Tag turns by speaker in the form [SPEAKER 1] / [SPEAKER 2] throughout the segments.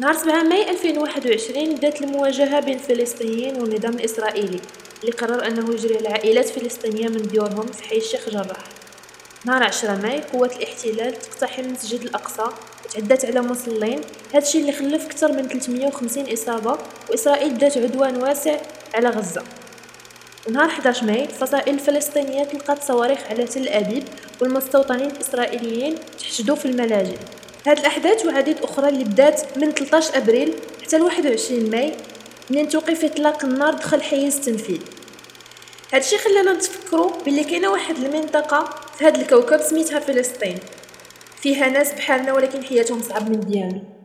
[SPEAKER 1] نهار 7 ماي 2021 بدات المواجهة بين الفلسطينيين والنظام الإسرائيلي اللي قرر أنه يجري على العائلات الفلسطينية من ديورهم في حي الشيخ جراح. نهار 10 ماي قوات الاحتلال تقتحم المسجد الأقصى وتعدات على مصلين. هادشي اللي خلف أكثر من 350 إصابة وإسرائيل بدات عدوان واسع على غزة. ونهار 11 ماي الفصائل الفلسطينية طلقات صواريخ على تل أبيب والمستوطنين الإسرائيليين تحشدوا في الملاجئ. هاد الأحداث وعديد أخرى اللي بدات من 13 أبريل حتى 21 ماي منين توقف إطلاق النار دخل حيز التنفيذ هادشي خلانا نتفكروا بلي كاينة واحد المنطقة في هاد الكوكب سميتها فلسطين. فيها ناس بحالنا ولكن حياتهم صعب من ديالنا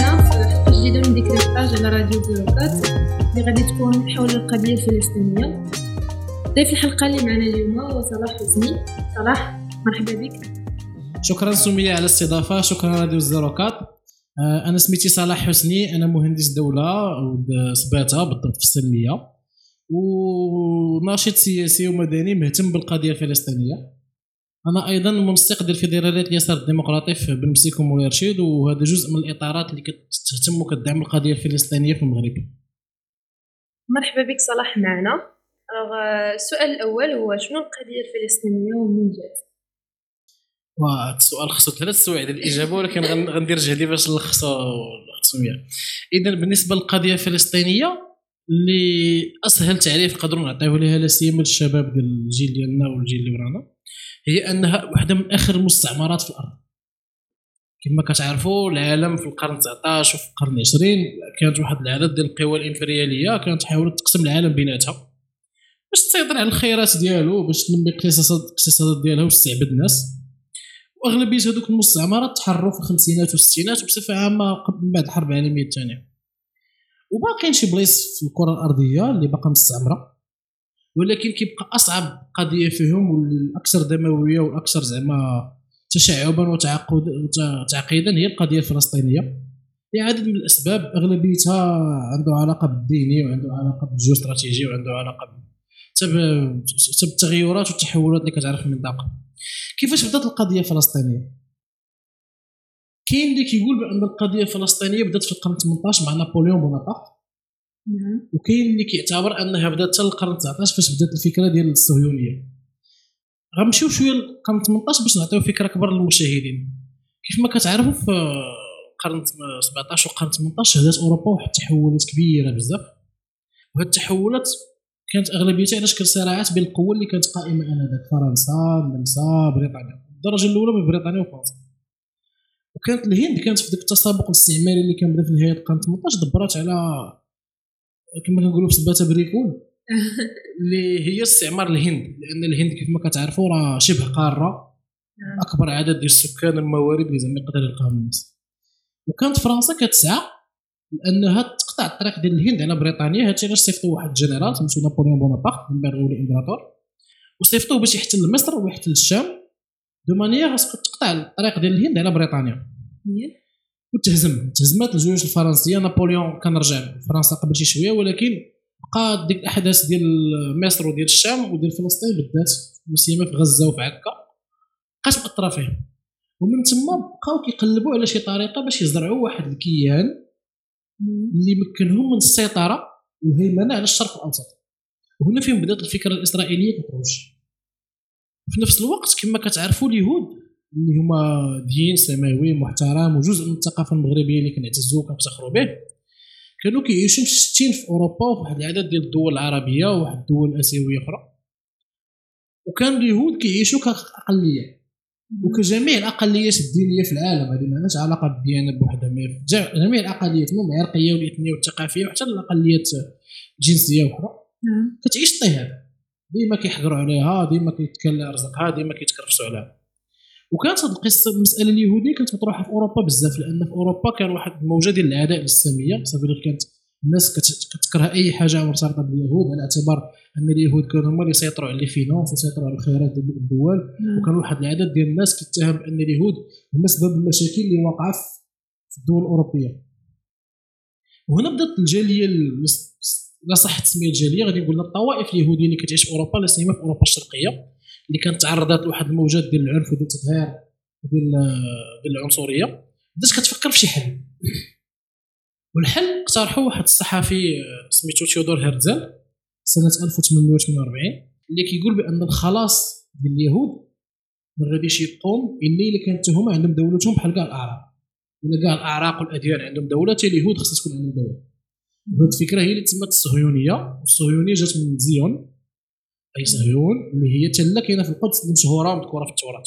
[SPEAKER 1] معنا في من Décryptage على راديو زيروكات اللي غادي تكون حول القضية الفلسطينية. ضيف الحلقة اللي معنا اليوم هو صلاح حسني. صلاح مرحبا بك.
[SPEAKER 2] شكرا سمية على الاستضافة شكرا راديو زيروكات آه، أنا سميتي صلاح حسني أنا مهندس دولة سباتة بالضبط في السلمية وناشط سياسي ومدني مهتم بالقضية الفلسطينية. أنا أيضا منسق ديال فيدراليه اليسار الديمقراطي في بن مسيك ومولاي رشيد وهذا جزء من الإطارات اللي كتهتم وكتدعم القضية الفلسطينية في المغرب.
[SPEAKER 1] مرحبا بك صلاح معنا. السؤال الأول هو شنو القضية الفلسطينية ومن جات
[SPEAKER 2] واه السؤال خصو ثلاث سوايع ديال الإجابة ولكن غندير جهدي باش نلخصو التسميه اذا بالنسبة للقضية الفلسطينية اللي أسهل تعريف نقدروا نعطيوه لها لا سيما للشباب ديال الجيل ديالنا والجيل اللي ورانا. هي أنها واحدة من آخر المستعمرات في الأرض. كما كتعرفوا العالم في القرن 19 وفي القرن 20 كانت واحد العدد ديال القوى الإمبريالية كانت تحاول تقسم العالم بيناتها باش تسيطر على الخيرات ديالو باش تنمي الاقتصاد ديالها وتستعبد الناس. وأغلبية هذوك المستعمرات تحرروا في الخمسينات والستينات وبصفه عامة من بعد الحرب العالمية الثانية. وباقيين شي بلايص في الكرة الأرضية اللي باقا مستعمرة. ولكن كيبقى أصعب قضية فيهم والأكثر دموية والأكثر زعما تشعبا وتعقيدا هي القضية الفلسطينية. لعدد من الأسباب أغلبيتها عنده علاقة بالديني وعنده علاقة بالجيوستراتيجي وعنده علاقة بالتغيرات والتحولات اللي كتعرف المنطقة كيفاش بدات القضية الفلسطينية؟ كاين اللي كيقول بأن القضية الفلسطينية بدات في القرن 18 مع نابليون بونابرت. وكاين اللي كيعتبر انها بدات حتى القرن 19 فاش بدات الفكرة ديال الصهيونية. غنمشيو شوية للقرن 18 باش نعطيو فكرة أكبر للمشاهدين. كيف ما كتعرفوا في القرن 17 والقرن 18 شهدت أوروبا واحد التحولات كبيرة بزاف. وهاد التحولات كانت أغلبيتها على شكل صراعات بين القوى اللي كانت قائمة آنذاك فرنسا النمسا بريطانيا. الدرجة الأولى بين بريطانيا وفرنسا. وكانت الهند كانت في ذاك التسابق الاستعماري اللي كان بدأ في نهاية القرن 18 دبرات على كما كنقولوا في سباته بريكول اللي هي استعمار الهند لأن الهند كيف ما كتعرفوا راه شبه قارة. نعم. أكبر عدد ديال السكان الموارد اللي زعما يقدر يلقاهم الناس. وكانت فرنسا كتسعى لأنها تقطع الطريق ديال الهند على بريطانيا. هادشي علاش صيفطوا واحد الجنرال سميتو نابليون بونابرت من بعد ولي إمبراطور. وصيفطوه باش يحتل مصر ويحتل الشام. de manière تقطع الطريق ديال الهند على بريطانيا. وتهزم تهزمت الجيوش الفرنسية نابليون كان رجع لفرنسا قبل شي شوية ولكن بقى ديك الأحداث ديال مصر وديال الشام وديال فلسطين بالذات مسيمه في غزة وفي عكا. بقات مأثرة فيه ومن تما بقاو كيقلبوا على شي طريقة باش يزرعوا واحد الكيان اللي مكنهم من السيطرة والهيمنه على الشرق الأوسط. وهنا فين بدات الفكرة الإسرائيلية كتروج. في نفس الوقت كما كتعرفوا اليهود اللي هما دين سماوي محترم وجزء من الثقافة المغربية اللي كنعتزوا وكنفتخروا به. كانوا كيعيشوا مشتتين في أوروبا وفي واحد العدد ديال الدول العربية وواحد الدول الاسيويه أخرى. وكان اليهود كيعيشوا كأقلية. وكجميع الأقليات الدينية في العالم هذه ما عندهاش علاقة بالديانة بوحدها جميع الأقليات المهم العرقيه والإثنية والثقافية وحتى الأقليات الجنسية أخرى. نعم. كتعيش اضطهاد ديما كيحقروا عليها ديما كيتكلى رزقها ديما كيتكرفسوا عليها. وكانت هذه القصة المسألة اليهودية كانت مطروحه في أوروبا بزاف لأن في أوروبا كان واحد الموجة ديال العداء الاسلاميه صافي كانت الناس كتكره أي حاجة مرتبطه باليهود على اعتبار أن اليهود كانوا هما اللي يسيطروا على الفينانس ويسيطروا على الخيرات ديال الدول. وكان واحد العدد ديال الناس كيتهم بان اليهود هما سبب المشاكل اللي واقعة في الدول الأوروبية. وهنا بدأت الجالية لا صح التسمية الجالية غادي نقول الطوائف اليهوديه اللي كتعيش في أوروبا لا سيما في أوروبا الشرقية. اللي كانت تعرضت لواحد الموجات ديال العنف وديال التظاهر ديال ديال العنصرية. بدات كتفكر في شي حل. والحل اقترحوا واحد الصحفي سميتو تيودور هيرتزل سنة 1848 اللي كيقول بأن الخلاص ديال اليهود ما غاديش يقوم إلا إلا كانت هما عندهم دولتهم بحال كاع الأعراب. إلا كاع الاعراق والأديان عندهم دولة حتى اليهود خصها تكون عندهم دولة. وهذه الفكرة هي اللي تسمت الصهيونية. والصهيونيه جات من زيون. أي صهيون اللي هي تله كاينة في القدس اللي مشهوره ومذكوره في التوراة.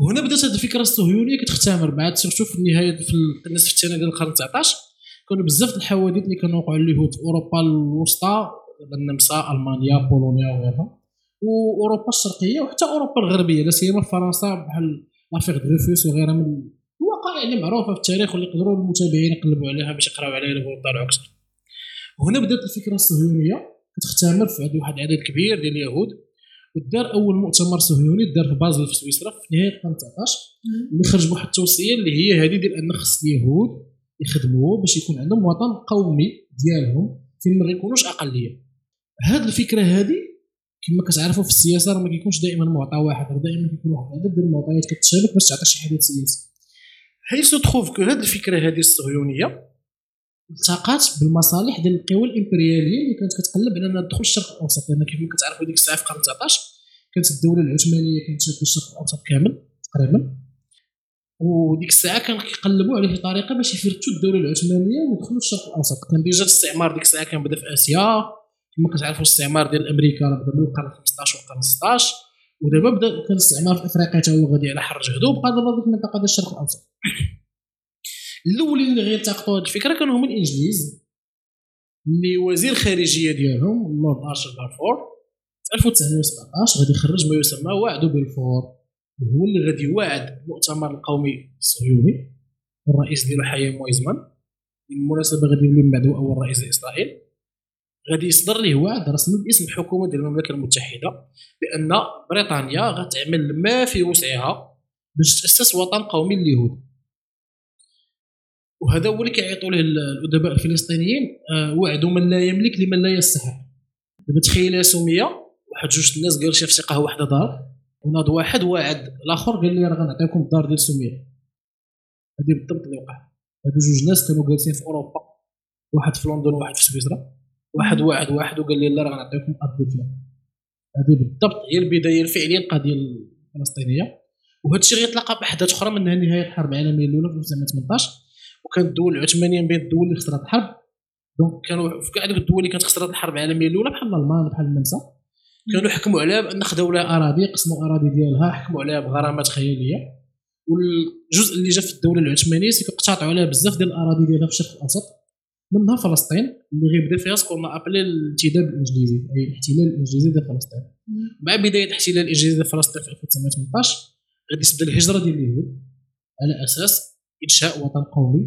[SPEAKER 2] وهنا بدأت هذه الفكرة الصهيونية كتختمر بعد surtout في النهاية في النصف الثاني ديال القرن 19 كانوا بزاف الحوادث اللي كانوا وقعوا اليهود في أوروبا الوسطى النمسا ألمانيا بولونيا وغيرها وأوروبا الشرقية وحتى أوروبا الغربية لا سيما فرنسا بحال l'affaire دريفوس وغيرها من الوقائع اللي معروفة في التاريخ واللي يقدروا المتابعين يقلبوا عليها باش يقراو عليها ويطلعوا أكثر وهنا بدأت الفكرة الصهيونية. كتختمر في واحد العدد كبير ديال اليهود ودار أول مؤتمر صهيوني دار في بازل في سويسرا في نهاية القرن 19 اللي خرج بواحد التوصية اللي هي هذه ديال أن خص اليهود يخدموا باش يكون عندهم وطن قومي ديالهم فين ما يكونوش أقلية. هذه الفكرة هذه كما كتعرفوا في السياسة راه ما كيكونش دائما معطى واحد راه دائما كيكون واحد العدد ديال المعطيات كتشابك باش تعطي شي حدث سياسي. هي ça se trouve que هذه الفكرة هذه الصهيونية التقات بالمصالح ديال القوى الإمبريالية اللي كانت كتقلب على أنها تدخل الشرق الأوسط. لأن كيف ما كتعرفوا ديك الساعة في القرن 19 كانت الدولة العثمانية كانت شاده الشرق الأوسط كامل تقريبا. وديك الساعة كانوا كيقلبوا شي طريقة باش يفرتوا الدولة العثمانية ويدخلوا الشرق الأوسط. كان déjà الاستعمار ديك الساعة كان بدا في آسيا. كما كتعرفوا الاستعمار ديال أمريكا راه بدا من القرن 15 والقرن 16 ودابا بدا كان الاستعمار في إفريقيا حتى هو غادي على حر جهدو بقى دابا ديك المنطقة ديال الشرق الأوسط. الاولين اللي غيلتقطوا هذه الفكرة كانوا هما الانجليز اللي وزير الخارجيه ديالهم اللورد آرثر بلفور في 1917 غادي يخرج ما يسمى وعد بلفور هو اللي غادي يوعد المؤتمر القومي الصهيوني الرئيس ديالو حيام ويزمان بالمناسبة غادي يولي من بعد أول رئيس لإسرائيل. غادي يصدر ليه وعد رسمي باسم الحكومة ديال المملكة المتحدة بأن بريطانيا غتعمل ما في وسعها باش تأسس وطن قومي لليهود وهذا هو اللي كيعيطوا له الأدباء الفلسطينيين. آه، وعد من لا يملك لمن لا يستحق. دابا تخيل يا سمية واحد جوج الناس قال شي في قهوه واحدة دار وناض واحد واعد. الآخر قال لي راه غنعطيكم الدار ديال سمية. هذه بالضبط اللي وقع. هادو جوج ناس كانوا جالسين في أوروبا. واحد في لندن وواحد في سويسرا. واحد واعد واحد وقال لي لا راه غنعطيكم ارض فلان. هذه بالضبط هي البداية الفعلية للقضية الفلسطينية. وهذا الشيء غيتلاقى باحداث أخرى من نهاية الحرب العالمية الأولى في 1918 وكانت الدول العثمانيه من بين الدول اللي خسرت الحرب. donc كانوا في كاع الدول اللي كانت خسرت الحرب العالمية الأولى بحال الالمان بحال النمسا كانوا حكموا عليها بأن خداو لها أراضي قسموا أراضي ديالها حكموا عليها بغرامات خيالية. والجزء اللي جا في الدولة العثمانية c'est que قطعوا عليها بزاف ديال الأراضي ديالها في الشرق الأوسط منها فلسطين اللي غيبدا فيها ce qu'on appelle الانتداب الانجليزي أي الاحتلال الإنجليزي ديال فلسطين. مع بداية الاحتلال الإنجليزي ديال فلسطين في 1918 غادي تبدا الهجرة ديال اليهود على أساس إنشاء وطن قومي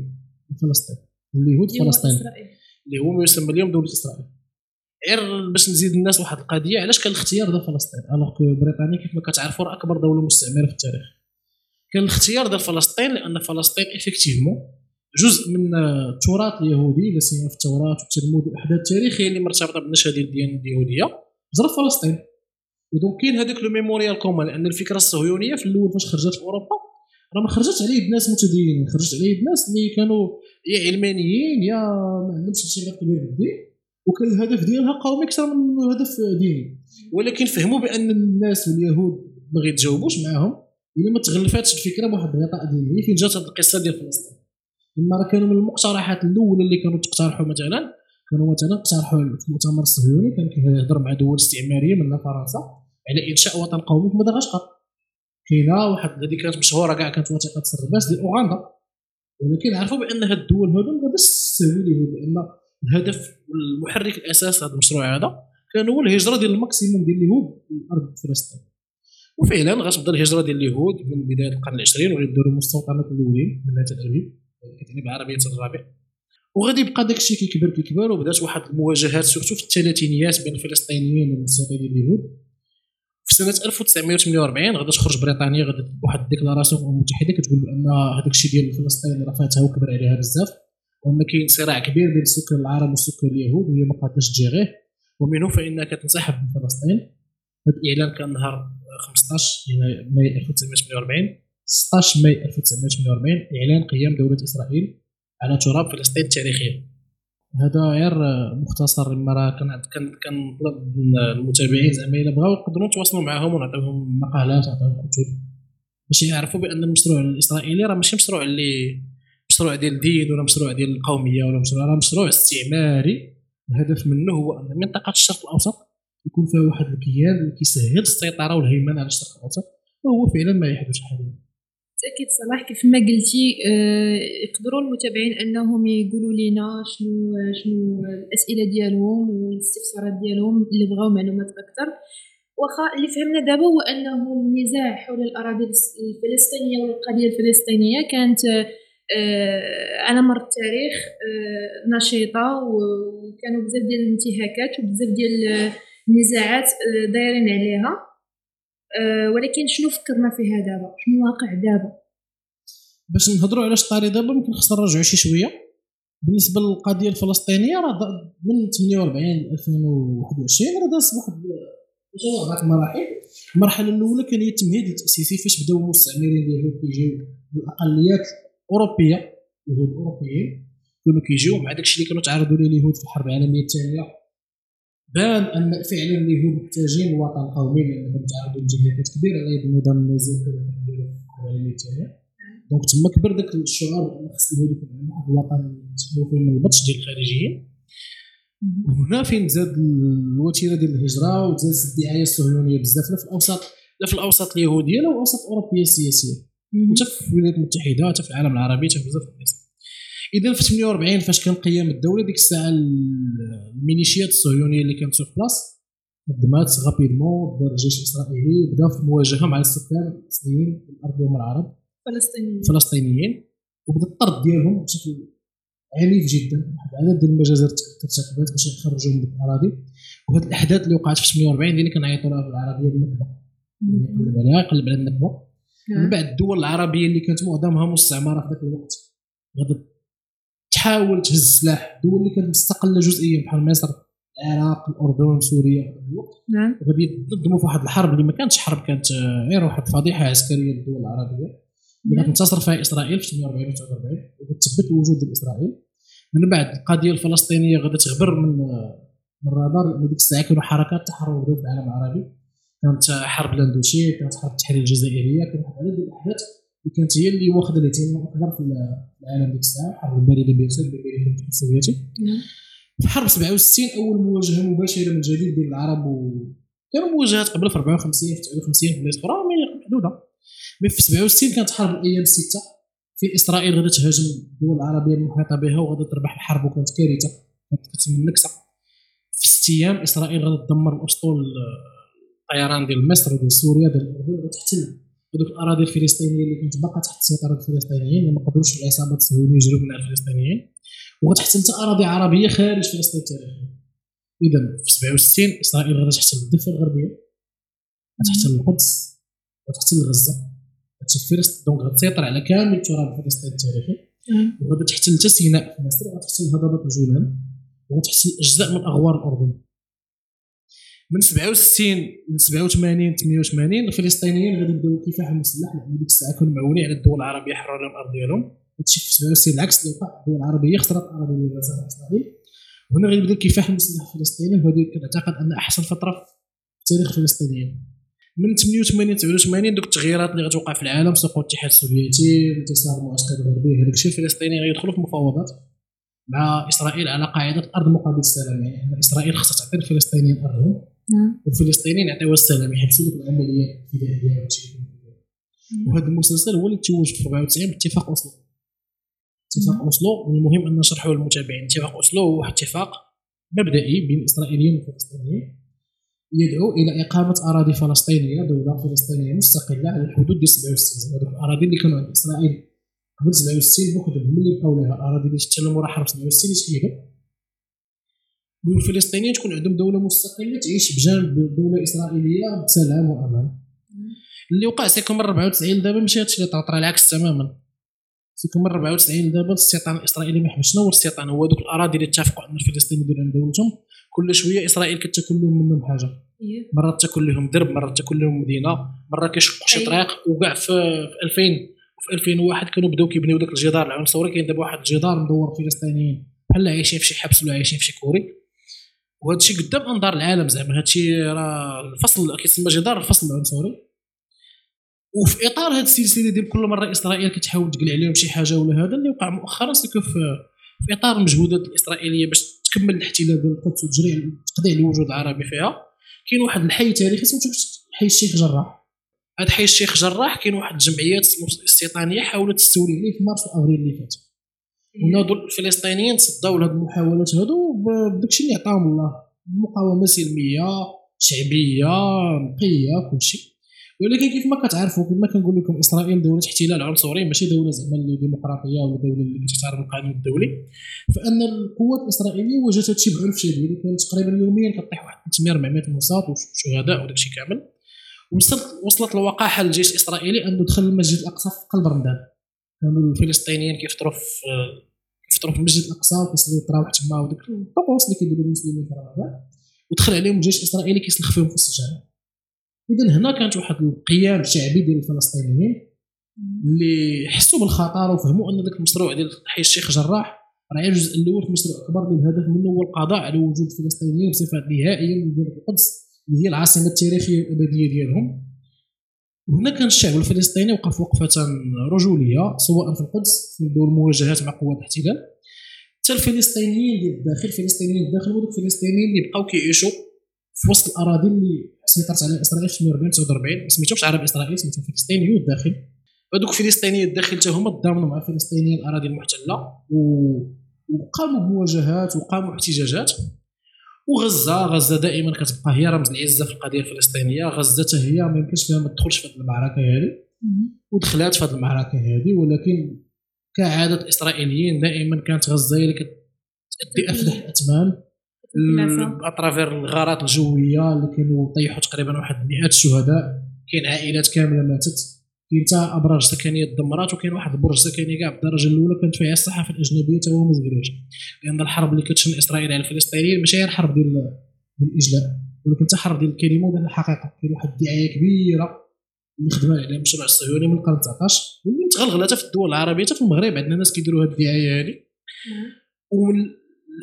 [SPEAKER 2] لفلسطين اليهود فلسطين. اللي هو ما يسمى اليوم دولة إسرائيل. غير باش نزيد الناس واحد القضية علاش كان الاختيار ديال فلسطين؟ alors que بريطانيا كيف ما كتعرفوا راه أكبر دولة مستعمرة في التاريخ. كان الاختيار ديال فلسطين لأن فلسطين effectivement جزء من التراث اليهودي سيما في التوراة والتلمود والأحداث التاريخية اللي مرتبطة بالنشأة ديال الديانه اليهودية. جرى فلسطين. و donc كاين هذاك le mémorial commun لأن الفكرة الصهيونية في الأول فاش خرجت في أوروبا راه ما خرجتش على يد ناس متدينين خرجت على يد ناس اللي كانوا يا علمانيين يا ما عندهمش شي علاقة بالدين وكان الهدف ديالها قومي أكثر من هدف ديني. ولكن فهموا بأن الناس واليهود ما غيتجاوبوش معاهم إلا ما تغلفاتش الفكرة بواحد الغطاء ديني فين جات هذه القصة ديال فلسطين. لما راه كانوا من المقترحات الأولى اللي كانوا تقترحوا مثلا كانوا مثلا اقترحوا في المؤتمر الصهيوني كان كيهضر مع دول استعمارية من فرنسا على إنشاء وطن قومي في مدغشقر. كاينة واحد اللي كانت مشهورة كاع كانت وثيقه الرباس ديال أوغندا ولكن عرفوا بأن هاد الدول هادو ما تستهوي لهم لأن الهدف المحرك الأساس هذا المشروع هذا كان هو الهجرة ديال الماكسيموم ديال اليهود لارض فلسطين. وفعلا غتبدأ الهجرة ديال اليهود من بداية القرن العشرين وغيديروا المستوطنات الأولين من هذا الابيب كتعني بعربية الرابع. وغادي يبقى داك الشيء كيكبر كيكبر وبدات واحد المواجهات سورتو في الثلاثينيات بين الفلسطينيين والمستقلين اليهود. في سنه 1948 غادي تخرج بريطانيا غادي واحد ال déclaration المتحده كتقول بأن هذاك الشيء ديال فلسطين راه فاتها وكبر عليها بزاف. وان كاين صراع كبير بين السكان العرب والسكان اليهود وهي ما قادش تجي gérer ومنه فانها كتنسحب من فلسطين. هذا الإعلان كان نهار 15 ماي 1948 16 ماي 1948 إعلان قيام دولة إسرائيل على تراب فلسطين التاريخية. هذا غير مختصر راه كنطلب المتابعين زعما إلا بغاو يقدروا يتواصلوا معاهم ونعطيهم مقالات ونعطيهم كتب. باش يعرفوا بأن المشروع الإسرائيلي راه ماشي مشروع اللي مشروع ديال الدين ولا مشروع ديال القومية ولا مشروع راه مشروع استعماري. الهدف منه هو أن منطقة الشرق الأوسط يكون فيها واحد الكيان اللي كيسهل السيطرة والهيمنة على الشرق الأوسط وهو فعلا ما يحدث حاليا.
[SPEAKER 1] بالتأكيد صلاح كيف ما قلتي آه، يقدروا المتابعين أنهم يقولوا لنا شنو شنو الأسئلة ديالهم والاستفسارات ديالهم اللي بغاو معلومات أكثر واخا اللي فهمنا دابا هو أنه النزاع حول الأراضي الفلسطينية والقضية الفلسطينية كانت آه، على مر التاريخ آه، نشيطة وكانوا بزاف ديال الانتهاكات وبزاف ديال النزاعات دايرين عليها. ولكن شنو فكرنا فيها دابا شنو واقع دابا؟
[SPEAKER 2] باش نهضروا على طاري دابا ممكن خصنا نرجعوا شي شوية. بالنسبة للقضية الفلسطينية راه من 48 2021 راه داز واحد أربع مراحل المرحله الأولى كان هي التمهيد التأسيسي فاش بدأو المستعمرين اليهود كيجيو الاقليات الأوروبية اليهود الأوروبيين كانوا كيجيو مع داكشي اللي كانوا تعرضوا ليه اليهود في الحرب العالمية الثانية. بان أن فعلا اليهود محتاجين الوطن القومي لانهم تعرضوا لجهات كبيرة يد النظام النازي في العالميه الثانية donc تما كبر داك الشعور بان خص يكون واحد الوطن فيه من البطش ديال الخارجيين وهنا فين زاد الوتيرة ديال الهجرة وزاد الدعايه الصهيونية بزاف لا في الأوساط لا في الأوساط اليهودية لا في الاوساط الاوروبيه السياسية. حتى في الولايات المتحدة حتى في العالم العربي حتى في بزاف الناس اذا في 48 فاش كان قيام الدولة ديك الساعة الميليشيات الصهيونية اللي كانت في place قدمات rapidement دار الجيش الاسرائيلي بدا في مواجهة مع السكان الاصليين الأرض ديالهم العرب.
[SPEAKER 1] فلسطينيين.
[SPEAKER 2] الفلسطينيين وبدا الطرد ديالهم بشكل عنيف جدا واحد العدد ديال المجازر ارتكبت باش يخرجوا من الأراضي. وهاد الأحداث اللي وقعت في 48 اللي كنعيطوا لها بالعربيه النكبة. يقلب عليها يقلب على النكبة. من بعد الدول العربية اللي كانت معظمها مستعمرة في ذاك الوقت. غادي تحاول تهز السلاح الدول اللي كانت مستقلة جزئيا بحال مصر العراق الأردن سوريا.
[SPEAKER 1] نعم.
[SPEAKER 2] غادي في واحد الحرب اللي ما كانتش حرب كانت غير واحد فضيحه عسكرية للدول العربية. اللي غتنتصر فيها إسرائيل في 48 و 49 وتثبت الوجود ديال إسرائيل. من بعد القضية الفلسطينية غادي تغبر من من الرادار لأن ديك الساعة كانوا حركات تحرر في العالم العربي. كانت حرب لاندوشي كانت حرب التحرير الجزائرية كانت واحد العدد الأحداث. اللي كانت هي اللي واخدة الاهتمام الاكبر في العالم ديك الساعة الحرب البارده بين الاتحاد السوفيتي في حرب 67 أول مواجهة مباشرة من جديد بين العرب و كانوا مواجهات قبل في 54 في 59 في بلايص أخرى محدودة. مي في 67 كانت حرب الأيام السته في إسرائيل غادي تهاجم الدول العربية المحيطة بها وغادي تربح الحرب وكانت كارثة. كانت كتسمى نكسه في ست أيام إسرائيل غادي تدمر الاسطول الطيران ديال مصر وديال سوريا ديال الاردن وتحتل هذوك الأراضي الفلسطينيه اللي كانت باقا تحت سيطرة الفلسطينيين اللي ما قدروش العصابات الصهيونيه يجروا منها الفلسطينيين. وغتحتل حتى أراضي عربية خارج فلسطين التاريخيه اذا في 67 إسرائيل غادي تحتل الضفة الغربية غتحتل القدس غتحتل غزه غتحتل فلسطين. دونك غتسيطر على كامل تراب فلسطين التاريخي. وغادي تحتل حتى سيناء في مصر وغتحتل هضبه الجولان وغتحتل اجزاء من أغوار الأردن. من 67 ل 87 88 الفلسطينيين غادي يبداو الكفاح المسلح لأن ديك الساعة كانوا معولين على الدول العربية يحرروا لهم الأرض ديالهم. هادشي في 67 العكس اللي وقع الدول العربية خسرت الاراضي ديال اسرائيل وهنا غادي يبدا الكفاح المسلح الفلسطيني وهذه كنعتقد أن أحسن فترة في تاريخ الفلسطينيين من 88 89 دوك التغييرات اللي غتوقع في العالم سقوط الاتحاد السوفيتي انتصار المعسكر الغربي هذاك الشيء الفلسطيني غيدخلوا في مفاوضات مع إسرائيل على قاعدة أرض مقابل السلام. يعني إسرائيل خصها تعطي الفلسطينيين
[SPEAKER 1] أرضهم.
[SPEAKER 2] والفلسطينيين يعطيوها السلام يحبسوا لك العمليات الفدائيه وهذا المسلسل هو اللي توج في 94 باتفاق اوسلو اتفاق اوسلو والمهم أن نشرحه للمتابعين. اتفاق اوسلو هو اتفاق مبدئي بين الاسرائيليين والفلسطينيين يدعو إلى إقامة أراضي فلسطينية دولة فلسطينية مستقلة على الحدود ديال 67 هذوك الأراضي اللي كانوا عند إسرائيل قبل 67 بوحدهم ملي بقاو لها الأراضي اللي راه حرب 67 تحيدوا والفلسطينيين تكون عندهم دولة مستقلة تعيش بجانب دوله اسرائيليه بسلام وأمان. اللي وقع سيكون من 94 دابا ماشي هادشي اللي طرا العكس تماما. سيكون من 94 دابا الاستيطان الإسرائيلي ما شنو هو الاستيطان هو دوك الأراضي اللي اتفقوا ان الفلسطينيين يديروا دولتهم كل شوية إسرائيل كتاكل لهم منهم حاجة.
[SPEAKER 1] إيه.
[SPEAKER 2] مرات تاكل لهم درب مرات تاكل لهم مدينة مرات كيشقوا شي طريق. وكاع في 2000 وفي 2001 كانوا بداو كيبنيو داك الجدار العنصري. كاين دابا واحد الجدار مدور فلسطينيين. بحال عايشين في شي حبس ولا عايشين في شي كوري. وهذا الشيء قدام أنظار العالم زعما. هذا الشيء راه الفصل كيسمى جدار الفصل العنصري وفي إطار هذه السلسلة ديال كل مرة إسرائيل كتحاول تقلع عليهم شي حاجة ولا هذا اللي وقع مؤخرا c'est que في إطار المجهودات الإسرائيلية باش تكمل الاحتلال ديال القدس وتجري تقضي على الوجود العربي فيها. كاين واحد الحي تاريخي سميتو حي الشيخ جراح. هذا حي الشيخ جراح كاين واحد الجمعيات استيطانيه حاولت تستولي عليه في مارس وافريل اللي فات. وناضوا الفلسطينيين تصداو لهاد المحاولات هادو بداكشي اللي عطاهم الله. مقاومه سلميه شعبية نقية كلشي. ولكن كيف ما كتعرفوا كما كنقول لكم إسرائيل دولة احتلال عنصري ماشي دولة زعما اللي ديمقراطية ولا دولة اللي كتحترم القانون الدولي. فأن القوات الإسرائيلية واجهت هادشي بعنف شديد كانت تقريبا يوميا كطيح واحد 300 400 مصاب وشهداء وداكشي كامل. وصلت وصلت الوقاحه للجيش الإسرائيلي أنه دخل المسجد الأقصى في قلب رمضان. كانوا الفلسطينيين كيفطروا في كيفطروا في المسجد الأقصى وكيصليو التراويح تما وديك الطقوس اللي كيديروا المسلمين في رمضان ودخل عليهم الجيش الاسرائيلي كيسلخ فيهم في السجن اذا هنا كانت واحد القيام الشعبي ديال الفلسطينيين اللي حسوا بالخطر وفهموا أن ذاك المشروع ديال حي الشيخ جراح راه الجزء الأول في مشروع أكبر اللي الهدف منه هو القضاء على وجود الفلسطينيين بصفة نهائية ديال القدس اللي هي العاصمة التاريخية الابديه ديالهم. وهنا كان الشعب الفلسطيني وقف وقفة رجولية سواء في القدس في المواجهات مع قوات الاحتلال. حتى الفلسطينيين ديال الداخل الفلسطينيين الداخل ودوك الفلسطينيين اللي بقاو كيعيشوا في وسط الأراضي اللي سيطرت على إسرائيل في 48 49 سميتهمش عرب إسرائيل سميتهم فلسطينيين الداخل هذوك الفلسطينيين الداخل حتى هما تضامنوا مع الفلسطينيين الأراضي المحتلة و... وقاموا بمواجهات وقاموا احتجاجات. وغزة غزة دائما كتبقى هي رمز العزه في القضية الفلسطينية. غزة حتى هي ما يمكنش فيها ما تدخلش في هذه المعركة هذه ودخلات في هذه المعركة هذه ولكن كعادة الاسرائيليين دائما كانت غزة هي اللي كتأدي افدح الاثمان à travers الغارات الجوية اللي كانوا طيحوا تقريبا واحد مئات الشهداء كاين عائلات كاملة ماتت. كاين حتى أبراج سكنيه دمرات وكاين واحد البرج سكني كاع بالدرجه الأولى كانت فيها الصحافة الأجنبية حتى هو ما زقلوش لأن الحرب اللي كتشن إسرائيل على الفلسطينيين ماشي غير حرب ديال الإجلاء ولكن حتى حرب ديال الكلمة وديال الحقيقة كاين واحد الدعاية كبيرة اللي خدمه عليها المشروع الصهيوني من القرن 19 واللي متغلغلة في الدول العربية حتى في المغرب عندنا ناس كيديروا هذه الدعاية هذه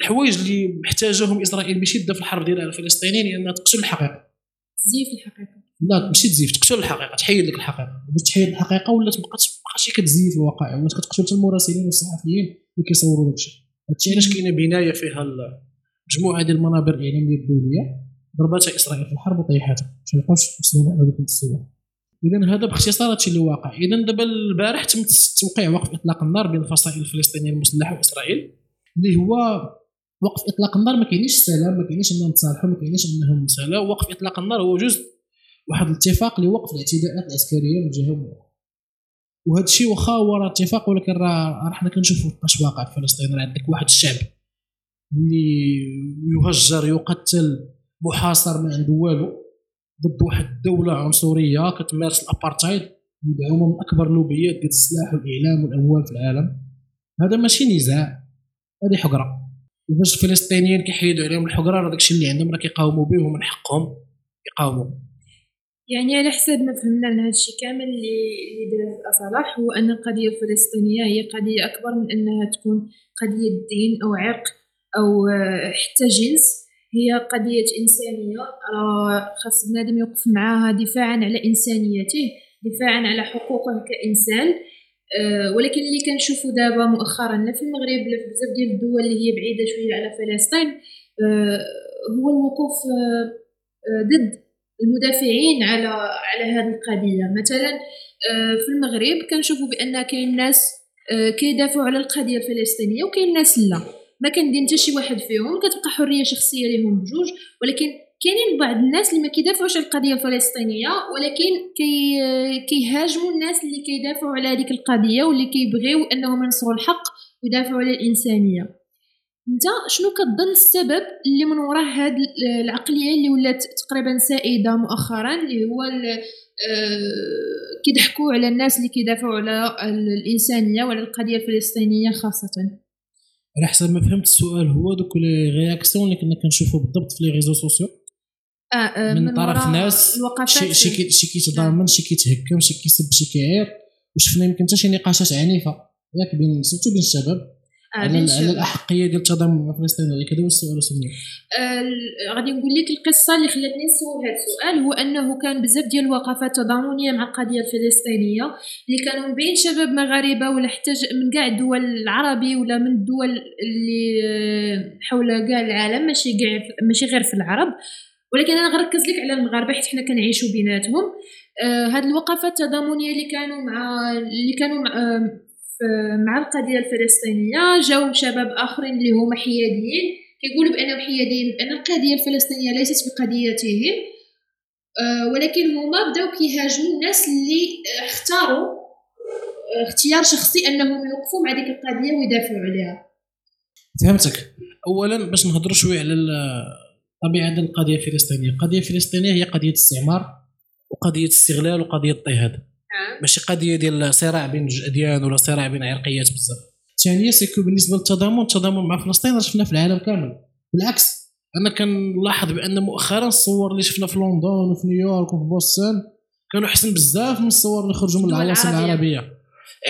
[SPEAKER 2] الحوايج اللي محتاجهم إسرائيل بشده في الحرب ديالها على الفلسطينيين هي إنها تقتل الحقيقة.
[SPEAKER 1] تزيف الحقيقة.
[SPEAKER 2] لا ماشي تزيف تقتل الحقيقة تحيد لك الحقيقة. باش تحيد الحقيقة ولات مابقاتش مابقاش كتزيف الواقع ولات كتقتل حتى المراسلين والصحفيين اللي كيصوروا داكشي. هادشي علاش كاينة بناية فيها مجموعة ديال المنابر الاعلاميه الدوليه ضرباتها إسرائيل في الحرب وطيحتها باش ما يبقاوش يوصلوا هذوك الصور اذا هذا باختصار هادشي اللي واقع اذا دابا البارح تم توقيع وقف إطلاق النار بين الفصائل الفلسطينية المسلحة وإسرائيل اللي هو وقف إطلاق النار ما كاينش السلام ما كاينش إنهم تصالحوا ما كاينش إنهم سلام. وقف إطلاق النار هو جزء واحد الاتفاق لوقف الاعتداءات العسكرية من جهة وأخرى وهذا الشيء واخا هو راه اتفاق ولكن راه حنا كنشوفوا فاش واقع في فلسطين راه عندك واحد الشعب اللي يهجر يقتل محاصر ما عنده والو ضد واحد الدولة عنصرية كتمارس الابارتايد مدعومه من أكبر لوبيات ديال السلاح والإعلام والأموال في العالم. هذا ماشي نزاع هذه حقرة. وباش الفلسطينيين كيحيدوا عليهم الحقرة راه داكشي اللي عندهم راه كيقاوموا به ومن حقهم يقاوموا
[SPEAKER 1] يعني على حسب ما فهمنا من هذا الشيء كامل اللي اللي دار صلاح هو أن القضية الفلسطينية هي قضية أكبر من أنها تكون قضية دين أو عرق أو حتى جنس. هي قضية إنسانية. راه خاص بنادم يوقف معاها دفاعا على إنسانيته دفاعا على حقوقه كإنسان. أه ولكن اللي كنشوفو دابا مؤخرا لا في المغرب لا في بزاف ديال الدول اللي هي بعيدة شوية على فلسطين أه هو الوقوف ضد المدافعين على على هذه القضية. مثلا في المغرب كنشوفوا بأن كاين ناس كيدافعوا على القضية الفلسطينية وكاين ناس لا. ما كندين حتى شي واحد فيهم كتبقى حرية شخصية لهم بجوج ولكن كاينين بعض الناس اللي ما كيدافعوش على القضية الفلسطينية ولكن كي كيهاجموا الناس اللي كيدافعوا على هذيك القضية واللي كيبغيو أنهم ينصروا الحق ويدافعوا على الإنسانية. انت شنو كتظن السبب اللي من وراء هاد العقلية اللي ولات تقريبا سائدة مؤخرا اللي هو آه، كيضحكوا على الناس اللي كيدافعوا على الإنسانية وعلى القضية الفلسطينية خاصة.
[SPEAKER 2] على حسب ما فهمت السؤال هو دوك les réactions اللي كنا كنشوفوا بالضبط في les réseaux sociaux.
[SPEAKER 1] آه آه من, من طرف ناس
[SPEAKER 2] شي شي شي كيتضامن شي كيتهكم شي كيسب شي كيعير وشفنا يمكن حتى شي نقاشات عنيفة. ياك بين surtout بين الشباب. على, على الأحقية ديال التضامن الفلسطيني هذا هو السؤال سميه
[SPEAKER 1] آه غادي نقول لك القصة اللي خلاتني نسول هذا السؤال هو أنه كان بزاف ديال الوقفات تضامنية مع القضية الفلسطينية اللي كانوا بين شباب مغاربة ولا حتى من كاع الدول العربي ولا من الدول اللي آه، حول كاع العالم ماشي كاع ماشي غير في العرب. ولكن أنا غنركز لك على المغاربة حيت حنا كنعيشوا بيناتهم. آه هاد الوقفات التضامنية اللي كانوا مع اللي كانوا مع آه مع القضية الفلسطينية جاو شباب آخرين اللي هما حياديين كيقولوا بأنهم حياديين بأن القضية الفلسطينية ليست بقضيتهم آه، ولكن هما بداو كيهاجموا الناس اللي اختاروا آه، اختيار شخصي أنهم يوقفوا مع ديك القضية ويدافعوا عليها.
[SPEAKER 2] فهمتك. اولا باش نهضروا شوية على طبيعة القضية الفلسطينية. القضية الفلسطينية هي قضية استعمار وقضية استغلال وقضية اضطهاد ماشي قضية ديال صراع بين جوج أديان ولا صراع بين عرقيات بزاف. الثانية سيكو بالنسبة للتضامن التضامن مع فلسطين راه شفناه في العالم كامل. بالعكس أنا كنلاحظ بأن مؤخرا الصور اللي شفنا في لندن وفي نيويورك وفي بوسطن كانوا أحسن بزاف من الصور اللي خرجوا من العواصم العربية.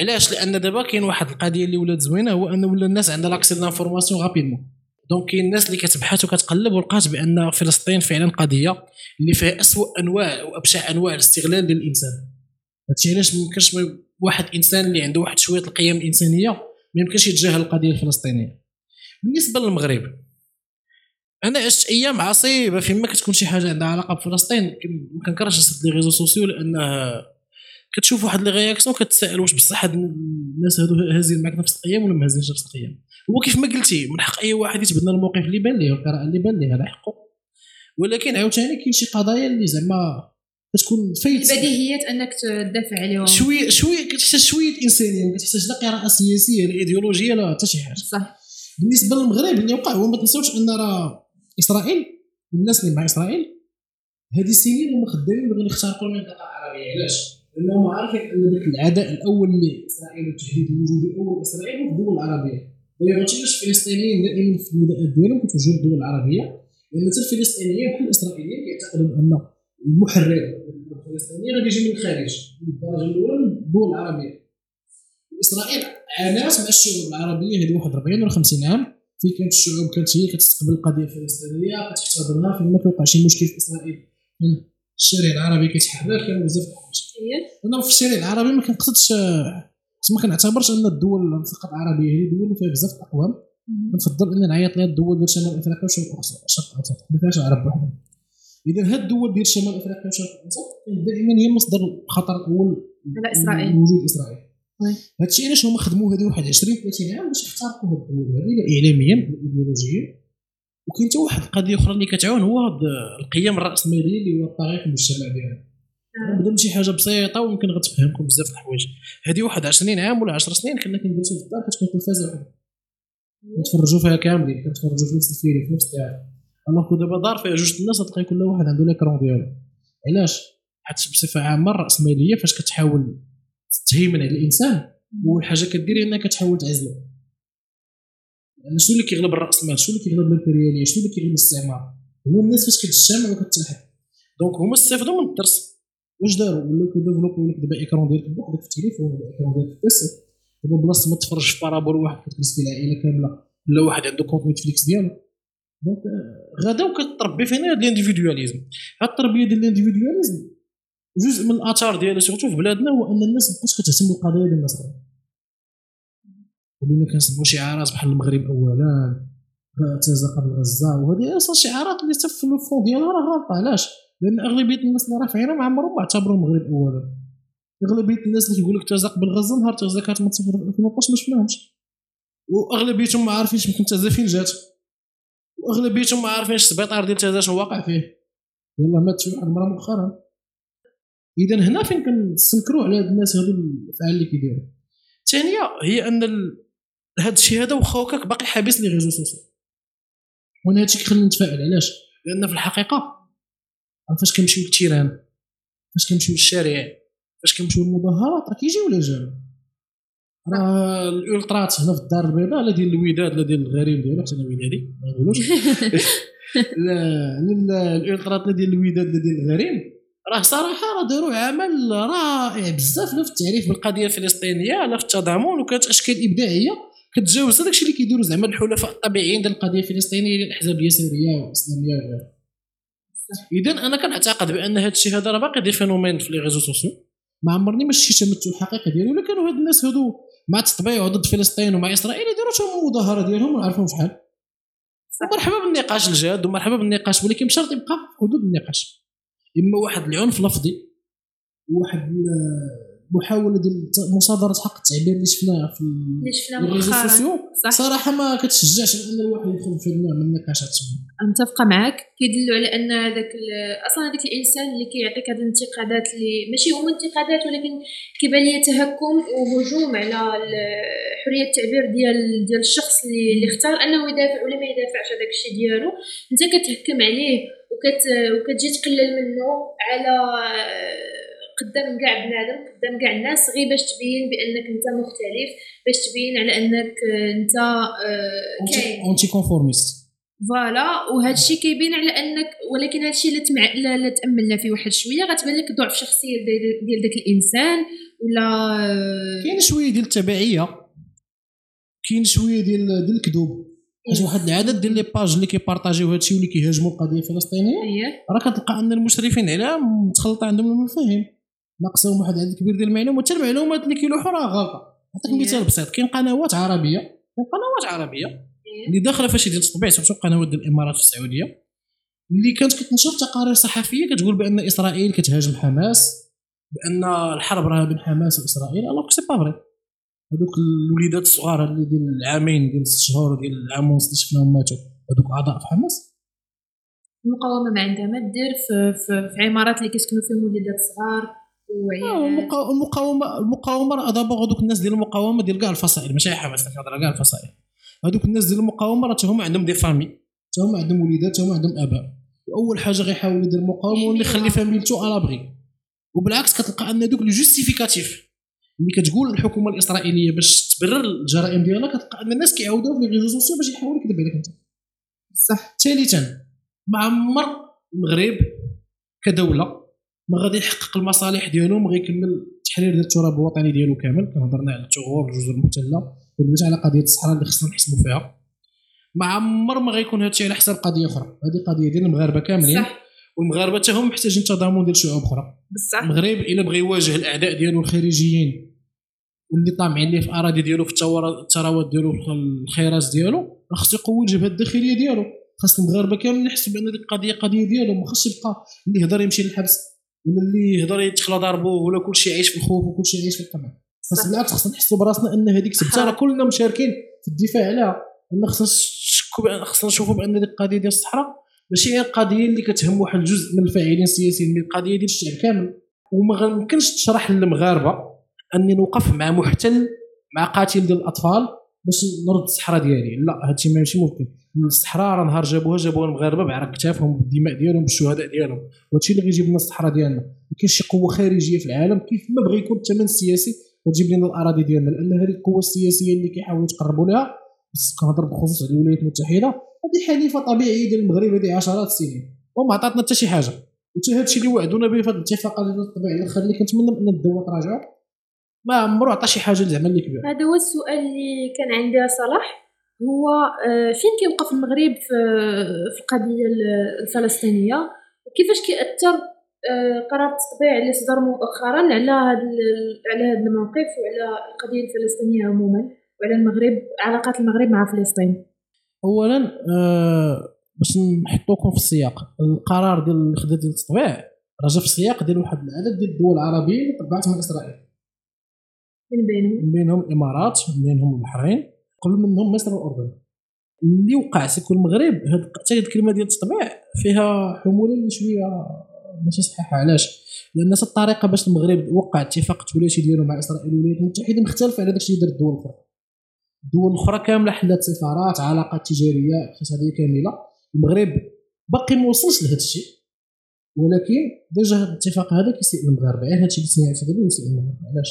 [SPEAKER 2] علاش؟ لأن دابا كاين واحد القضية اللي ولات زوينة هو أن ولا الناس عندها l'accès à l'information rapidement donc كاين الناس اللي كتبحث وكتقلب ولقات بأن فلسطين فعلا قضية اللي فيها اسوء أنواع وأبشع أنواع الاستغلال للإنسان. هادشي علاش ما يمكنش واحد إنسان اللي عنده واحد شوية القيم الإنسانية ما يمكنش يتجاهل القضية الفلسطينية. بالنسبة للمغرب أنا عشت أيام عصيبة فيما كتكون شي حاجة عندها علاقة بفلسطين ما كنكرهش نسد les réseaux sociaux لأنه كتشوف واحد les réactions كتسائل واش بصح هاد الناس هادو هازين معك نفس القيم ولا ما هازينش نفس القيم. هو كيف ما قلتي من حق أي واحد يتبنى الموقف اللي بان ليه والقراءه اللي بان ليه هذا حقه. ولكن عاوتاني كاين شي قضايا اللي زعما كتكون
[SPEAKER 1] فايت البديهيات أنك تدافع عليهم.
[SPEAKER 2] شوية شوية كتحتاج شوية انسانيه ما كتحتاج لا قراءة سياسية لا إيديولوجية لا حتى شي حاجة.
[SPEAKER 1] صح.
[SPEAKER 2] بالنسبة للمغرب اللي وقع هو ما تنساوش أن راه إسرائيل والناس اللي مع إسرائيل هذه السنين هما خدامين باغيين يخترقوا المنطقة العربيه علاش؟ لأنهم عارفين أن ذاك العداء الأول لاسرائيل والتهديد الوجودي الأول لإسرائيل هو في الدول العربية. هادشي علاش الفلسطينيين دائما في النداءات ديالهم كتوجهوا للدول العربية لأن حتى الفلسطينيين بحال الاسرائيليين كيعتقدوا بأن المحرر. الفلسطيني غادي يجي من الخارج من الدرجه الاولى من الدول العربية. إسرائيل عانات مع الشعوب العربية هذه واحد 40 ولا 50 عام. فين كانت الشعوب كانت هي كتستقبل القضية الفلسطينية كتحتضنها فين ما كيوقع شي مشكل في إسرائيل. الشارع العربي كيتحرر كانوا بزاف أنا في الشارع العربي ما كنقصدش ما كنعتبرش أن الدول فقط العربية هي دول فيها بزاف الاقوام نفضل اني نعيط لها الدول ديال شمال افريقيا وشرق الاوسط ما فيهاش العرب وحدهم. إذا هاد الدول ديال شمال افريقيا وشرق الاوسط دائما هي مصدر الخطر الأول
[SPEAKER 1] على إسرائيل.
[SPEAKER 2] وجود إسرائيل. هذا الشيء علاش هما خدموا هذه واحد 20 30 عام باش يخترقوا هاد الدول هذه اعلاميا ايديولوجيا. وكاين حتى واحد القضية أخرى اللي كتعاون هو القيم الرأسمالية اللي هو الطاغي في المجتمع ديالنا. نبدا بشي حاجة بسيطة ويمكن غتفهمكم بزاف الحوايج. هذه واحد 20 عام ولا 10 سنين كنا كنجلسوا في الدار كتكون تلفازه وحده كنتفرجوا فيها كاملين كنتفرجوا في نفس الفيلم في نفس الساعة. alors دابا دار فيها جوج الناس تلقى كل واحد عنده l'écran ديالو. علاش؟ حيت بصفة عامة الراسماليه فاش كتحاول تهيمن على الإنسان أول حاجة كدير انك كتحاول تعزله لأن شنو اللي كيغلب الراسمال شنو اللي كيغلب الامبرياليه شنو اللي كيغلب الاستعمار؟ هو الناس فاش كتجتمع وكتتحد donc هما استفادوا من الدرس. واش داروا؟ ولاو كي développer و لك دابا écran ديالك بوحدك في التليفون ولا écran ديالك في ال PC دابا بلاصة ما تفرج في parabole واحد كتجلس في العائله كاملة ولا واحد عنده compte Netflix ديالو. donc غدا وكتربي فينا هاد l'individualisme هاد التربيه ديال l'individualisme جزء من الآثار ديالها surtout في بلادنا هو أن الناس مابقاش كتهتم بالقضايا ديال الناس ولينا كنسمعوا شعارات بحال المغرب اولا غزه قبل غزة وهذه أصلا شعارات اللي في ال fond ديالها راه غلطه علاش؟ لأن أغلبية الناس اللي رافعينها ما عمرهم ما اعتبروا المغرب اولا. أغلبية الناس اللي كيقول لك تزا قبل غزة نهار تزا كانت من 2012 ما شفناهمش. وأغلبيتهم ما عارفينش يمكن تزا فين جات. واغلبيتهم ما عارفينش السبيطار ديال تازا شنو واقع فيه. يلا مات شي واحد المراه مؤخرا. إذا هنا فين كنستنكروا على هاد الناس هادو الأفعال اللي كيديروا. الثانية هي أن. هاد الشيء هذا واخا هكاك باقي حابس les réseaux sociaux وأنا هادشي كيخليني نتفائل علاش؟ لأن في الحقيقة فاش كنمشيو للتيران؟ فاش كنمشيو للشارع فاش كنمشيو للمظاهرات؟ راه كيجيو ولا جاو؟ راه الالترات هنا في الدار البيضاء لا ديال الوداد لا ديال الغريم ديالو حتى أنا ودادي ما نقولوش. لا الالترات لا ديال الوداد لا ديال الغريم راه صراحة راه داروا عمل رائع بزاف لا في التعريف بالقضية الفلسطينية لا في التضامن وكانت أشكال إبداعية. كتجاوز هذاك الشيء اللي كيديروا زعما الحلفاء الطبيعيين ديال القضية الفلسطينية ديال الأحزاب اليساريه والإسلامية وغيرها. اذا أنا كنعتقد بأن هذا الشيء هذا راه باقي des phénomènes في les réseaux sociaux. ما عمرني ما شفتي تمثل الحقيقي ديالو ولا كانوا هاد الناس هادو مع التطبيع ضد فلسطين ومع إسرائيل يديروا لهم المظاهرة ديالهم ونعرفهم شحال مرحبا بالنقاش الجاد ومرحبا بالنقاش ولكن بشرط يبقى في حدود النقاش. إما واحد العنف لفظي واحد محاولة ديال مصادرة حق التعبير اللي شفناه في
[SPEAKER 1] اللي شفناه مؤخرا.
[SPEAKER 2] صراحة ما كتشجعش إن الواحد يدخل في النوع من النقاشات
[SPEAKER 1] متفقة معك كيدلوا على أن هذاك أصلا هذاك الإنسان اللي كيعطيك هذه الانتقادات اللي ماشي هما انتقادات ولكن كيبان لي تهكم وهجوم على حرية التعبير ديال ديال الشخص اللي, اللي اختار أنه يدافع ولا ما يدافعش هذاك الشيء ديالو. أنت كتهكم عليه وكت وكتجي تقلل منه على قدام كاع بنادم قدام كاع الناس غير باش تبين بأنك أنت مختلف باش تبين على أنك أنت
[SPEAKER 2] آه، كاين. anti-conformiste
[SPEAKER 1] voilà وهذا الشيء كيبين على أنك ولكن هذا الشيء اللي إلا تأملنا فيه واحد شوية غتبان لك ضعف شخصية ديال داك الإنسان ولا
[SPEAKER 2] آه، كاين شوية ديال التبعية. كاين شوية ديال ديال الكذوب. حيت واحد العدد ديال les pages اللي كي partager و هادشي واللي كيهاجموا القضية الفلسطينية راه كتلقى أن المشرفين عليها متخلطة عندهم المفاهيم. ناقصهم واحد العدد كبير ديال المعلومات حتى المعلومات اللي كيلوحوا راه غلطة. نعطيك مثال بسيط كاين قنوات عربية كاين قنوات عربيه اللي داخلة فهادشي ديال التطبيع surtout قنوات ديال الإمارات في السعودية اللي كانت كتنشر تقارير صحفية كتقول بأن إسرائيل كتهاجم حماس بأن الحرب راه بين حماس وإسرائيل alors c'est pas vrai هذوك الوليدات الصغار اللي ديال العامين ديال ست شهور ديال العام ونص اللي شفناهم ماتوا هذوك أعضاء في حماس.
[SPEAKER 1] المقاومة ما عندها ما دير في, في, في عمارات اللي كيسكنوا فيهم وليدات صغار
[SPEAKER 2] المقاومة المقاومة راه دابا هذوك الناس ديال المقاومة ديال كاع الفصائل ماشي حماس كنهضر كاع الفصائل. هذوك الناس ديال المقاومة راه هما عندهم des familles هما عندهم وليدات هما عندهم آباء. اول حاجة غيحاول يدير المقاومة واللي يخلي فاميلتو à l'abri وبالعكس كتلقى أن دوك les justificatifs اللي كتقول الحكومة الإسرائيلية باش تبرر الجرائم ديالها كتلقى أن الناس كيعاودوا في les réseaux باش يحاول يكذب عليك أنت.
[SPEAKER 1] صح.
[SPEAKER 2] ثالثا ما عمر المغرب كدولة ما غادي يحقق المصالح ديالو ما غيكمل التحرير ديال التراب الوطني ديالو كامل. كنهضرنا على الثغور الجزر المحتله ودويت على قضية الصحراء اللي خصنا نحسبوا فيها. ما عمر ما غيكون هادشي على حساب قضية أخرى. هذه قضية ديال المغاربة كاملين. صح. والمغاربة حتى هم محتاجين تضامن ديال شعوب أخرى.
[SPEAKER 1] بصح.
[SPEAKER 2] المغرب إلا بغى يواجه الأعداء ديالو الخارجيين واللي طامعين ليه في الاراضي ديالو في الثروات ديالو في الخيرات ديالو خصو يقوي الجبهة الداخلية ديالو. خاص المغاربة كاملين يحسوا بأن ديك القضية قضية ديالو ما خصش يبقى اللي يهضر يمشي للحبس. ولا اللي يهضر يتخلى ضربوه ولا كلشي عايش في الخوف وكلشي عايش في القمع خاص بالعكس خصنا نحسوا براسنا أن هذيك سبته راه كلنا مشاركين في الدفاع عليها. أن خصنا خصنا نشوفوا بأن ديك القضية ديال الصحراء ماشي هي القضية اللي كتهم واحد الجزء من الفاعلين السياسيين من القضية ديال الشعب كامل. وما يمكنش تشرح للمغاربه أني نوقف مع محتل مع قاتل ديال الأطفال باش نرد الصحراء ديالي. لا هادشي ماشي ممكن. الصحراء راه نهار جابوها جابوها المغاربه بعرق كتافهم بالدماء ديالهم بالشهداء ديالهم. وهادشي اللي غيجيب لنا الصحراء ديالنا. ما كاينش شي قوة خارجية في العالم كيف ما بغى يكون الثمن السياسي وتجيب لنا الأراضي ديالنا. لأن هذه القوة السياسية اللي كيحاولوا يتقربوا لها كنهضر بخصوص على الولايات المتحدة هذه حليفة طبيعية ديال المغرب هذه عشرات السنين وما عطاتنا حتى شي حاجة. وحتى هذا الشيء اللي وعدونا به في هذه الاتفاقات ديال الطبيعه الآخر اللي كنتمنى إن الدول تراجعوا ما عمرو عطى شي حاجة زعما اللي كبير
[SPEAKER 1] هذا هو السؤال اللي كان عندي صلاح. هو آه، فين كيوقف المغرب في القضية الفلسطينية؟ وكيفاش كيأثر آه، قرار التطبيع اللي صدر مؤخرا على هذا على هذا الموقف وعلى القضية الفلسطينية عموما وعلى المغرب علاقات المغرب مع فلسطين؟
[SPEAKER 2] اولا أه باش نحطوكم في السياق القرار ديال اللي خدا ديال التطبيع راه جا في السياق ديال واحد العدد ديال الدول العربية اللي طبعت مع إسرائيل.
[SPEAKER 1] من بينهم؟
[SPEAKER 2] من بينهم الإمارات من بينهم البحرين. قبل منهم مصر والاردن اللي وقع سيكون المغرب حتى هاد الكلمة ديال التطبيع فيها حمولة اللي شوية ماشي صحيحة علاش؟ لأن الطريقة باش المغرب وقع اتفاق الثلاثي ديالو مع إسرائيل والولايات المتحده مختلفه على داكشي اللي دار الدول الأخرى. الدول الأخرى كاملة حلات سفارات علاقات تجارية اقتصادية كاملة. المغرب باقي ما وصلش لهذا الشيء. ولكن ديجا هذا الاتفاق هذا كيسيء المغاربة غير هذا الشيء اللي سمعت هذا يسيء المغاربة علاش؟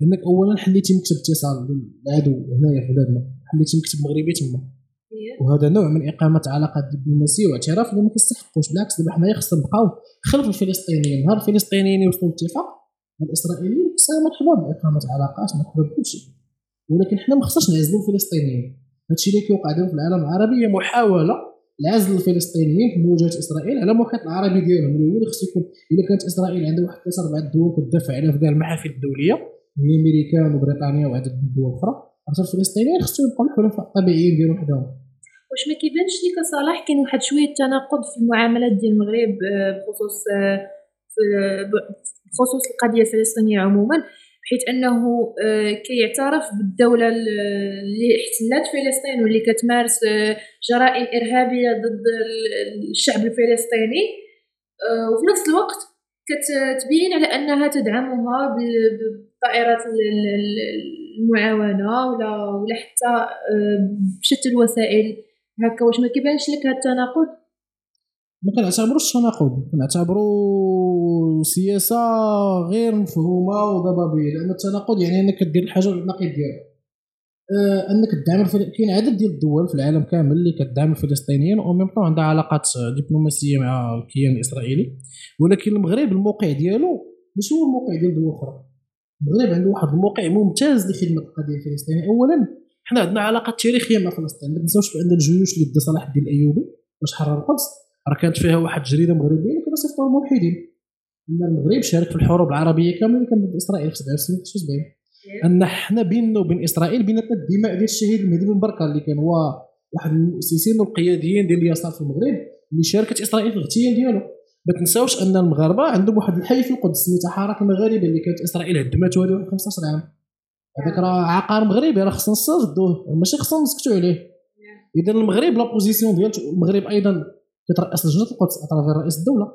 [SPEAKER 2] لأنك اولا حليتي مكتب اتصال للعدو هنايا في بلادنا حليتي مكتب مغربي تما. وهذا نوع من إقامة علاقات دبلوماسيه واعتراف اللي ما كيستحقوش بالعكس دابا حنايا خصنا نبقاو خلف الفلسطينيين. نهار الفلسطينيين يوصلوا لاتفاق مع الاسرائيليين مرحبا بإقامة علاقات مرحبا بكل شيء. ولكن حنا ما خصناش نعزلوا الفلسطينيين. هادشي اللي كيوقع دابا في العالم العربي هي محاولة لعزل الفلسطينيين في مواجهة إسرائيل على المحيط العربي ديالهم. اللي خصو يكون إلا كانت إسرائيل عندها واحد ثلاثة أربع دول كتدافع عليها في كاع المحافل الدولية هي امريكان وبريطانيا وعدد من الدول الاخرى الفلسطينيين خصهم يبقاو الحلفاء الطبيعيين ديالهم حداهم
[SPEAKER 1] واش ما كيبانش لك صلاح كاين واحد شوية تناقض في المعاملات ديال المغرب آه، بخصوص آه، بخصوص القضية الفلسطينية عموما حيث أنه آه، كيعترف بالدولة اللي احتلت فلسطين واللي كتمارس جرائم إرهابية ضد الشعب الفلسطيني. وفي نفس الوقت كتبين على أنها تدعمها بالطائرات المعاونة ولا ولا حتى بشتى الوسائل. هكا واش ما كيبانش لك هذا التناقض؟
[SPEAKER 2] ما كنعتبروش تناقض كنعتبرو سياسة غير مفهومة وضبابيه لأن التناقض يعني أنك كدير الحاجة النقيض ديالها آه أنك تدعم. كاين عدد ديال الدول في العالم كامل اللي كتدعم الفلسطينيين أو ميم عندها علاقات دبلوماسية مع الكيان الإسرائيلي ولكن المغرب الموقع ديالو ماشي هو الموقع ديال دول أخرى. المغرب عنده واحد الموقع ممتاز لخدمه القضية الفلسطينية. اولا حنا عندنا علاقات تاريخية مع فلسطين. ما تنساوش بان الجيوش اللي بدا صلاح الدين الأيوبي باش حرر القدس. راه كانت فيها واحد الجريدة مغربية كانوا صيفطوا الملحدين أن المغرب شارك في الحروب العربية كاملة اللي كانت ضد إسرائيل في 67 76 أن حنا بيننا وبين إسرائيل بيناتنا الدماء ديال الشهيد المهدي بن بركة اللي كان هو واحد المؤسسين والقياديين ديال اليسار في المغرب اللي شاركت إسرائيل في الاغتيال ديالو. ما تنساوش أن المغاربة عندهم واحد الحي في القدس سميتها حاره المغاربة اللي كانت إسرائيل هدمته هذه 15 عام. هذاك راه عقار مغربي راه خصنا نصدوه ماشي خصنا نسكتوا عليه. اذا المغرب la position ديال المغرب أيضا كترأس لجنة القدس à travers رئيس الدولة.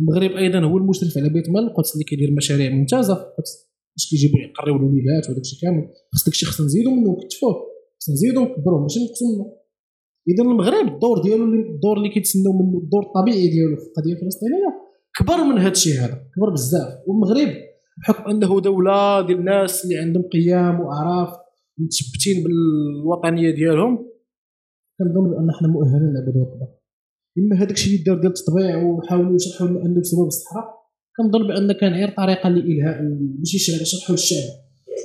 [SPEAKER 2] المغرب أيضا هو المشرف على بيت مال القدس اللي كيدير مشاريع ممتازة في القدس. باش كيجيبوا يقريو الوليدات وداك الشيء كامل. خص داك الشيء خصنا نزيدو منه ونكتفوه خصنا نزيدو نكبروه ماشي نقصوا منه. اذا المغرب الدور ديالو الدور اللي كيتسناو منه الدور الطبيعي ديالو في القضية الفلسطينيه كبر من هذا الشيء هذا كبر بزاف. والمغرب بحكم أنه دولة ديال الناس اللي عندهم قيم وأعراف متثبتين بالوطنية ديالهم كنظن بأن حنا مؤهلين نعبدوا القدر إما هذاك الشيء اللي دار ديال التطبيع وحاولوا يشرحوا أنه بسبب الصحراء كنظن بأن كان غير طريقة لإلهاء باش يشرحوا للشعب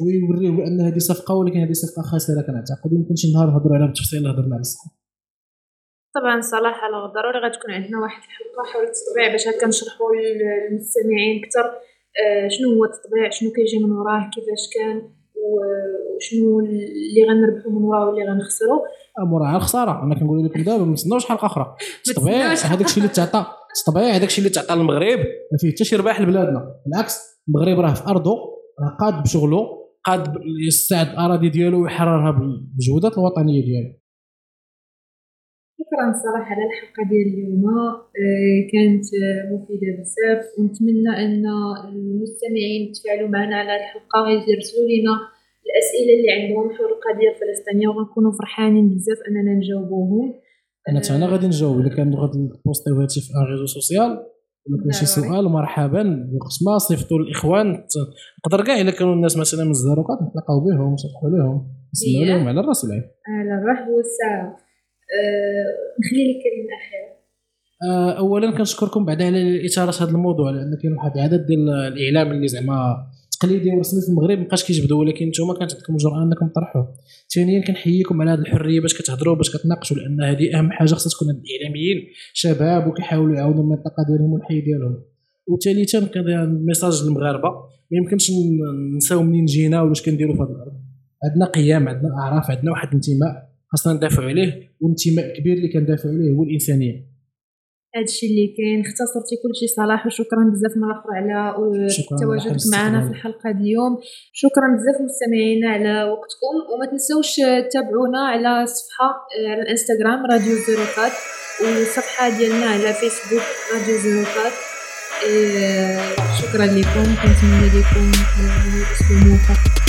[SPEAKER 2] ويوريو بأن هذه صفقة ولكن هذه صفقة خاسره كنعتقد يمكن شي نهار نهضروا عليها بالتفصيل اللي هضرنا على الصحه
[SPEAKER 1] طبعا صلاح على ضروري غتكون عندنا واحد الحلقة حول التطبيع باش هكا نشرحوا للمستمعين أكثر آه، شنو هو التطبيع؟ شنو كيجي من وراه؟ كيفاش كان؟ وشنو اللي غنربحو من وراه واللي غنخسرو؟
[SPEAKER 2] موراه الخسارة. أنا كنقول لكم دابا ما نتسناوش حلقة أخرى. التطبيع هذاك الشيء اللي تعطى التطبيع هذاك الشيء اللي تعطى المغرب. ما فيه حتى شي رباح لبلادنا. بالعكس المغرب راه في ارضه راه قاد بشغله قاد يستعد الاراضي ديالو ويحررها بالمجهودات الوطنية ديالو.
[SPEAKER 1] شكرا صراحة على الحلقة ديال اليوم. آه، كانت مفيدة بزاف. ونتمنى أن المستمعين يتفاعلوا معنا على الحلقة. ويرسلوا لنا الأسئلة اللي عندهم حول القضية الفلسطينية وغنكونوا فرحانين بزاف أننا نجاوبوهم.
[SPEAKER 2] أنا حتى غادي نجاوب. إلا كان غادي نبوستيو هادشي في un réseau social. ولا كان شي سؤال مرحبا. وقت ما صيفطوا الاخوان نقدر كاع إلا كانوا الناس مثلا من الزاروقات نتلاقاو بهم نشرحوا لهم. نسمعوا لهم على الرأس والعين
[SPEAKER 1] على الرحب والسعة. نخلي لك كلمة أخيرة.
[SPEAKER 2] آه، اولا كنشكركم بعدا على اثاره هذا الموضوع لأن كاين واحد العدد ديال الإعلام اللي زعما تقليدي ورسمي في المغرب مابقاش كيجبدوا ولكن نتوما كانت عندكم الجرأه إنكم تطرحوه ثانيا كنحييكم على هذه الحرية باش كتهضروا باش كتناقشوا لأن هذه أهم حاجة خصها تكون الإعلاميين شباب وكيحاولوا يعاونوا المنطقة ديالهم والحي ديالهم. وثالثا ميساج للمغاربة ما يمكنش نساو منين جينا ولا اش كنديروا في هذه الأرض. عندنا قيم عندنا أعراف عندنا واحد الانتماء. خاصنا ندافعوا عليه والانتماء الكبير اللي كندافعوا عليه هو الإنسانية.
[SPEAKER 1] هادشي اللي كاين اختصرتي كلشي صلاح وشكرا بزاف مره أخرى على تواجدك معنا في الحلقة اليوم. شكرا بزاف مستمعينا على وقتكم وما تنسوش تتابعونا على الصفحه على الإنستغرام راديو زيروكات والصفحة ديالنا على فيسبوك راديو زيروكات إيه، شكرا لكم كنتمنى لكم أسبوع موفق